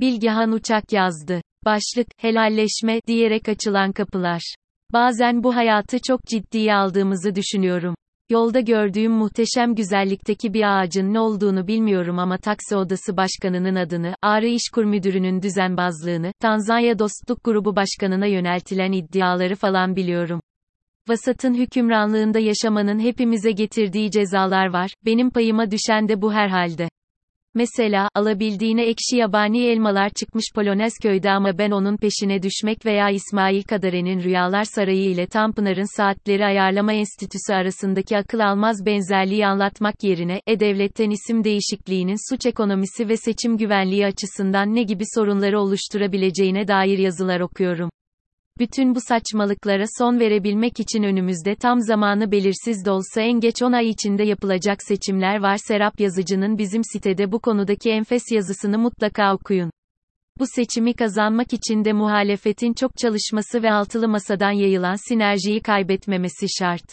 Bilgehan Uçak yazdı. Başlık, helalleşme, diyerek açılan kapılar. Bazen bu hayatı çok ciddiye aldığımızı düşünüyorum. Yolda gördüğüm muhteşem güzellikteki bir ağacın ne olduğunu bilmiyorum ama taksi odası başkanının adını, Ağrı İşkur Müdürü'nün düzenbazlığını, Tanzanya Dostluk Grubu Başkanı'na yöneltilen iddiaları falan biliyorum. Vasat'ın hükümranlığında yaşamanın hepimize getirdiği cezalar var, benim payıma düşen de bu herhalde. Mesela, alabildiğine ekşi yabani elmalar çıkmış Polonez köyde ama ben onun peşine düşmek veya İsmail Kadare'nin Rüyalar Sarayı ile Tanpınar'ın Saatleri Ayarlama Enstitüsü arasındaki akıl almaz benzerliği anlatmak yerine, E-Devlet'ten isim değişikliğinin suç ekonomisi ve seçim güvenliği açısından ne gibi sorunları oluşturabileceğine dair yazılar okuyorum. Bütün bu saçmalıklara son verebilmek için önümüzde tam zamanı belirsiz de olsa en geç 10 ay içinde yapılacak seçimler var. Serap Yazıcı'nın bizim sitede bu konudaki enfes yazısını mutlaka okuyun. Bu seçimi kazanmak için de muhalefetin çok çalışması ve altılı masadan yayılan sinerjiyi kaybetmemesi şart.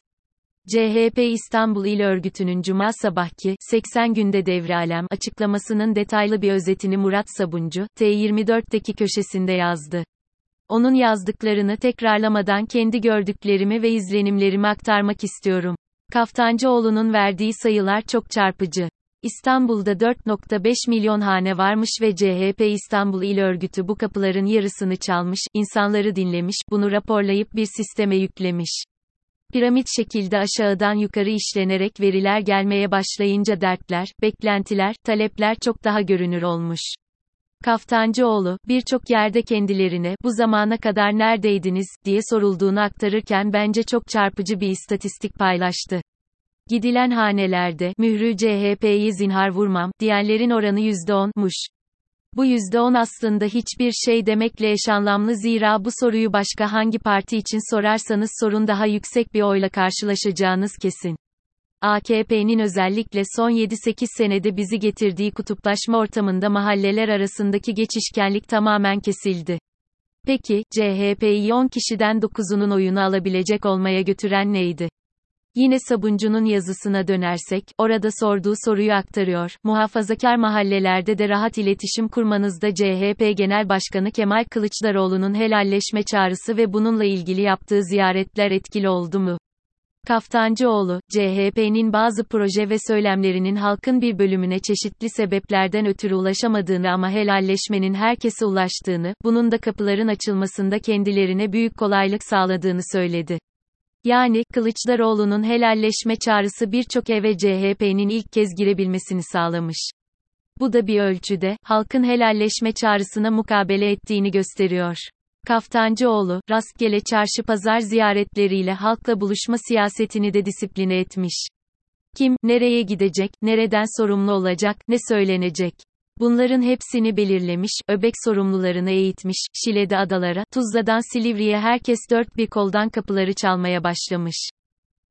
CHP İstanbul İl Örgütü'nün Cuma sabahki 80 günde devralem açıklamasının detaylı bir özetini Murat Sabuncu, T24'teki köşesinde yazdı. Onun yazdıklarını tekrarlamadan kendi gördüklerimi ve izlenimlerimi aktarmak istiyorum. Kaftancıoğlu'nun verdiği sayılar çok çarpıcı. İstanbul'da 4.5 milyon hane varmış ve CHP İstanbul İl Örgütü bu kapıların yarısını çalmış, insanları dinlemiş, bunu raporlayıp bir sisteme yüklemiş. Piramit şekilde aşağıdan yukarı işlenerek veriler gelmeye başlayınca dertler, beklentiler, talepler çok daha görünür olmuş. Kaftancıoğlu, birçok yerde kendilerine, bu zamana kadar neredeydiniz, diye sorulduğunu aktarırken bence çok çarpıcı bir istatistik paylaştı. Gidilen hanelerde, mührü CHP'yi zinhar vurmam, diyenlerin oranı %10'muş. Bu %10 aslında hiçbir şey demekle eş anlamlı zira bu soruyu başka hangi parti için sorarsanız sorun daha yüksek bir oyla karşılaşacağınız kesin. AKP'nin özellikle son 7-8 senede bizi getirdiği kutuplaşma ortamında mahalleler arasındaki geçişkenlik tamamen kesildi. Peki, CHP'yi 10 kişiden 9'unun oyunu alabilecek olmaya götüren neydi? Yine Sabuncu'nun yazısına dönersek, orada sorduğu soruyu aktarıyor. Muhafazakar mahallelerde de rahat iletişim kurmanızda CHP Genel Başkanı Kemal Kılıçdaroğlu'nun helalleşme çağrısı ve bununla ilgili yaptığı ziyaretler etkili oldu mu? Kaftancıoğlu, CHP'nin bazı proje ve söylemlerinin halkın bir bölümüne çeşitli sebeplerden ötürü ulaşamadığını ama helalleşmenin herkese ulaştığını, bunun da kapıların açılmasında kendilerine büyük kolaylık sağladığını söyledi. Yani, Kılıçdaroğlu'nun helalleşme çağrısı birçok eve CHP'nin ilk kez girebilmesini sağlamış. Bu da bir ölçüde, halkın helalleşme çağrısına mukabele ettiğini gösteriyor. Kaftancıoğlu, rastgele çarşı pazar ziyaretleriyle halkla buluşma siyasetini de disipline etmiş. Kim, nereye gidecek, nereden sorumlu olacak, ne söylenecek? Bunların hepsini belirlemiş, öbek sorumlularını eğitmiş, Şile'de adalara, Tuzla'dan Silivri'ye herkes dört bir koldan kapıları çalmaya başlamış.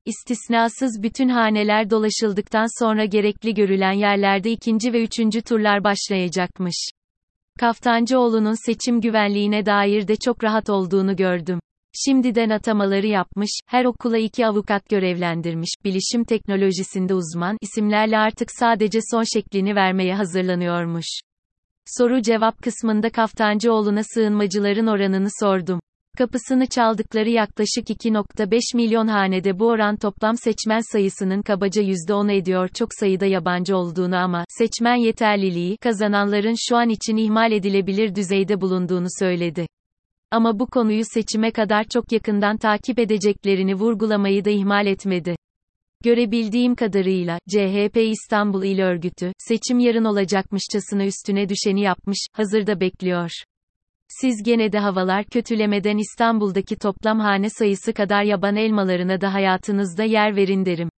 İstisnasız bütün haneler dolaşıldıktan sonra gerekli görülen yerlerde ikinci ve üçüncü turlar başlayacakmış. Kaftancıoğlu'nun seçim güvenliğine dair de çok rahat olduğunu gördüm. Şimdiden atamaları yapmış, her okula iki avukat görevlendirmiş, bilişim teknolojisinde uzman isimlerle artık sadece son şeklini vermeye hazırlanıyormuş. Soru cevap kısmında Kaftancıoğlu'na sığınmacıların oranını sordum. Kapısını çaldıkları yaklaşık 2.5 milyon hanede bu oran toplam seçmen sayısının kabaca %10 ediyor çok sayıda yabancı olduğunu ama, seçmen yeterliliği, kazananların şu an için ihmal edilebilir düzeyde bulunduğunu söyledi. Ama bu konuyu seçime kadar çok yakından takip edeceklerini vurgulamayı da ihmal etmedi. Görebildiğim kadarıyla, CHP İstanbul İl Örgütü, seçim yarın olacakmışçasına üstüne düşeni yapmış, hazırda bekliyor. Siz gene de havalar kötülemeden İstanbul'daki toplam hane sayısı kadar yaban elmalarına da hayatınızda yer verin derim.